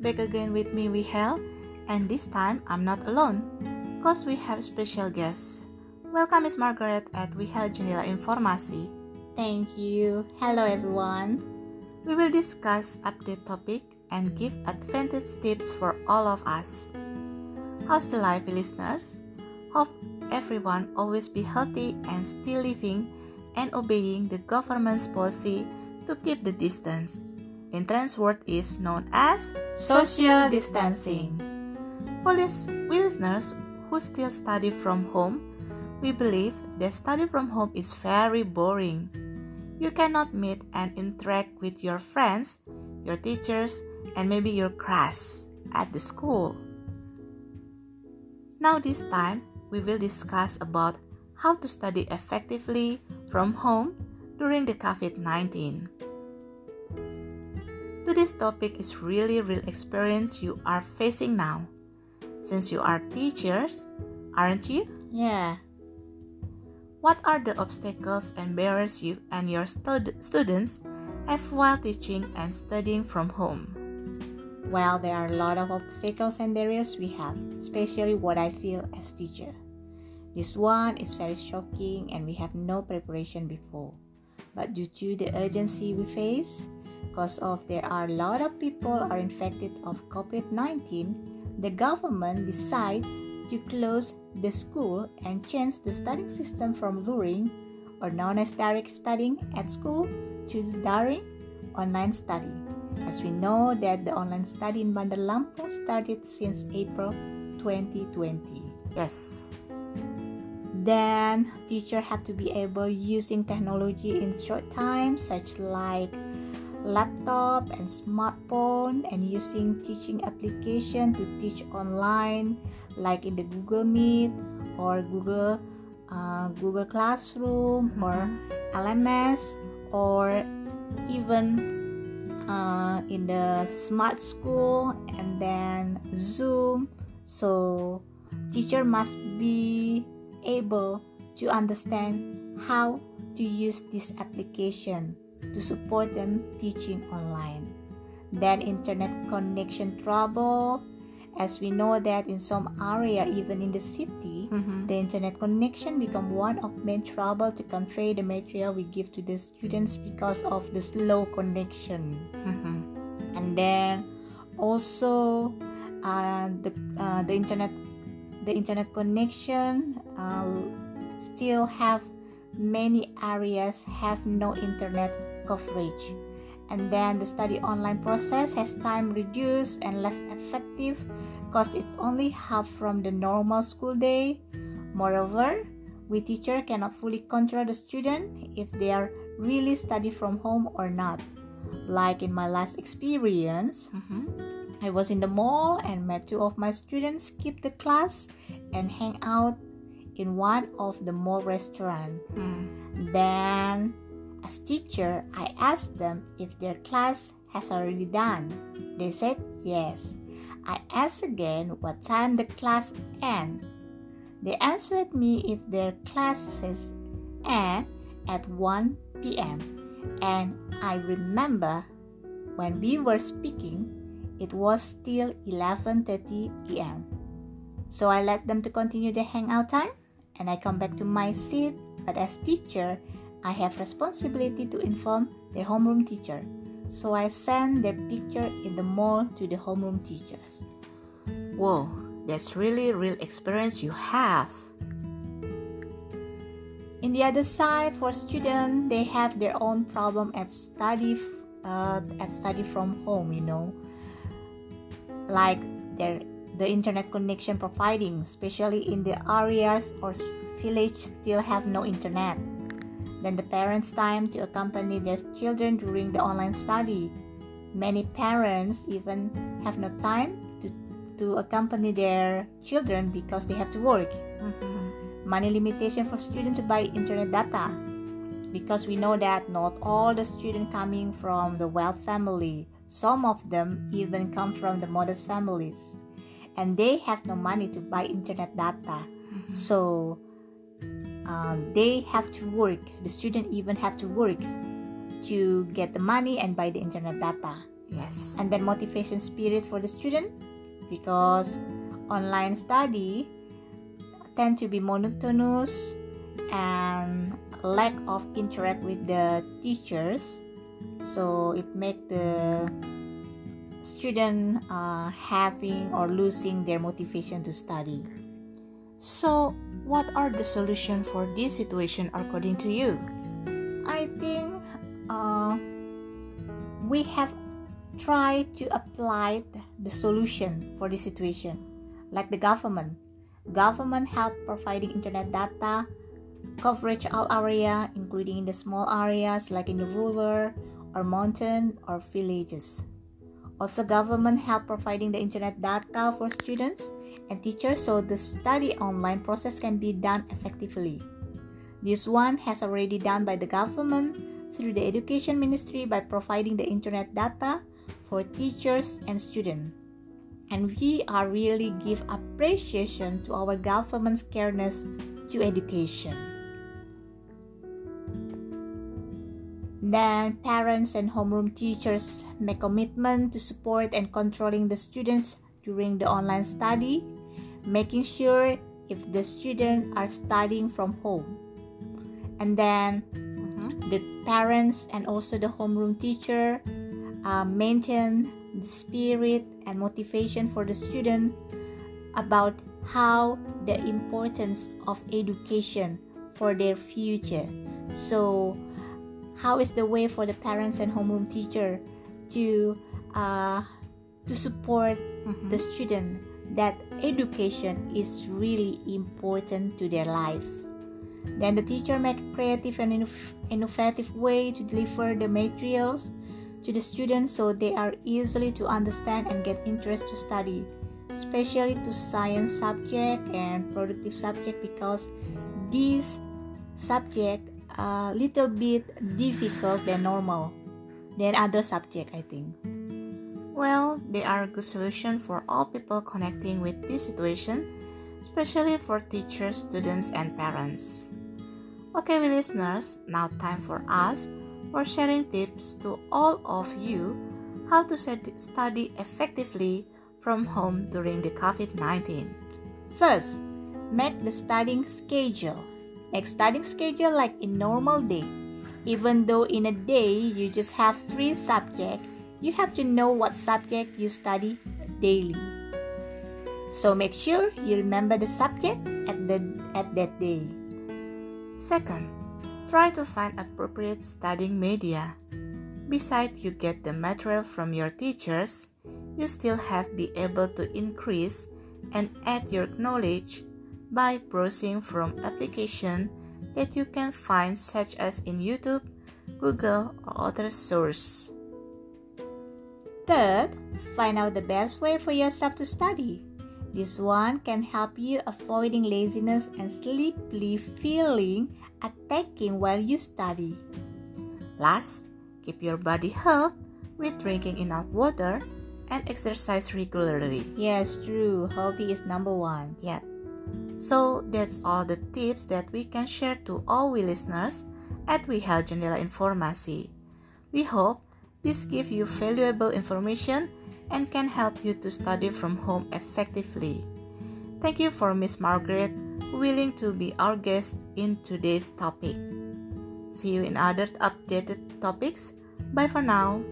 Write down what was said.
Back again with me, Wihel, and this time I'm not alone, cause we have special guests. Welcome Miss Margaret at Wihel Jendela Informasi. Thank you. Hello everyone. We will discuss update topic and give advantage tips for all of us. How's the life, listeners? Hope everyone always be healthy and still living and obeying the government's policy to keep the distance. In trans word is known as social distancing. For listeners who still study from home, we believe that study from home is very boring. You cannot meet and interact with your friends, your teachers, and maybe your class at the school. Now this time, we will discuss about how to study effectively from home during the COVID-19. Today's topic is really real experience you are facing now. Since you are teachers, aren't you? Yeah. What are the obstacles and barriers you and your stud- students have while teaching and studying from home? Well, there are a lot of obstacles and barriers we have, especially what I feel as teacher. This one is very shocking and we have no preparation before. But due to the urgency we face, because of there are a lot of people are infected of COVID-19, the government decide to close the school and change the studying system from luring or known as direct studying at school to daring online study. As we know that the online study in Bandar Lampung started since April 2020. Yes. Then teacher have to be able using technology in short time such like laptop and smartphone and using teaching application to teach online like in the Google Meet or Google uh, Google Classroom or LMS or even uh, in the smart school and then Zoom. So teacher must be able to understand how to use this application to support them teaching online. Then internet connection trouble. As we know that in some area, even in the city, Mm-hmm. the internet connection become one of main trouble to convey the material we give to the students because of the slow connection. Mm-hmm. And then also uh, the uh, the internet the internet connection uh, still have many areas have no internet coverage and then the study online process has time reduced and less effective because it's only half from the normal school day moreover we teacher cannot fully control the student if they are really study from home or not like in my last experience Mm-hmm. I was in the mall and met two of my students skip the class and hang out in one of the mall restaurant. Mm. Then, as teacher, I asked them if their class has already done. They said yes. I asked again what time the class end. They answered me if their classes end at 1 p.m. And I remember when we were speaking, it was still 11:30 p.m. So I let them to continue the hangout time and I come back to my seat, but as teacher, I have responsibility to inform their homeroom teacher. So I send their picture in the mall to the homeroom teachers. Whoa, that's really real experience you have. In the other side, for students, they have their own problem at study, uh, at study from home. You know, like their the internet connection providing, especially in the areas or village still have no internet. Then the parents' time to accompany their children during the online study. Many parents even have no time to, to accompany their children because they have to work Mm-hmm. money limitation for students to buy internet data because we know that not all the students coming from the wealth family some of them even come from the modest families and they have no money to buy internet data Mm-hmm. so um, they have to work the student even have to work to get the money and buy the internet data. Yes. And then motivation spirit for the student because online study tend to be monotonous and lack of interact with the teachers. So it make the student uh, having or losing their motivation to study. So what are the solution for this situation according to you? I think uh, we have tried to apply the solution for this situation like the government. Government help providing internet data coverage all area including in the small areas like in the rural or mountain or villages also government help providing the internet data for students and teachers so the study online process can be done effectively this one has already done by the government through the education ministry by providing the internet data for teachers and students and we are really give appreciation to our government's careness to education. Then parents and homeroom teachers make commitment to support and controlling the students during the online study, making sure if the students are studying from home. And then mm-hmm. the parents and also the homeroom teacher uh, maintain the spirit and motivation for the student about how the importance of education for their future so how is the way for the parents and homeroom teacher to uh, to support mm-hmm. the student that education is really important to their life then the teacher make creative and innovative way to deliver the materials to the students so they are easily to understand and get interest to study especially to science subject and productive subject because these subject a little bit difficult than normal than other subject i think well they are a good solution for all people connecting with this situation especially for teachers students and parents okay listeners now time for us for sharing tips to all of you how to study effectively from home during the COVID 19. First, make the studying schedule. Studying schedule like a normal day. Even though in a day you just have three subjects, you have to know what subject you study daily. So make sure you remember the subject at the at that day. Second, Try to find appropriate studying media. Besides you get the material from your teachers, you still have be able to increase and add your knowledge by browsing from application that you can find such as in YouTube, Google or other source. Third, find out the best way for yourself to study. This one can help you avoiding laziness and sleepy feeling attacking while you study. Last, keep your body healthy with drinking enough water and exercise regularly. Yes, true. Healthy is number one. Yeah. So that's all the tips that we can share to all we listeners at We Health Jendela Informasi. We hope this gives you valuable information and can help you to study from home effectively. Thank you for Miss Margaret willing to be our guest in today's topic. See you in other updated topics. Bye for now.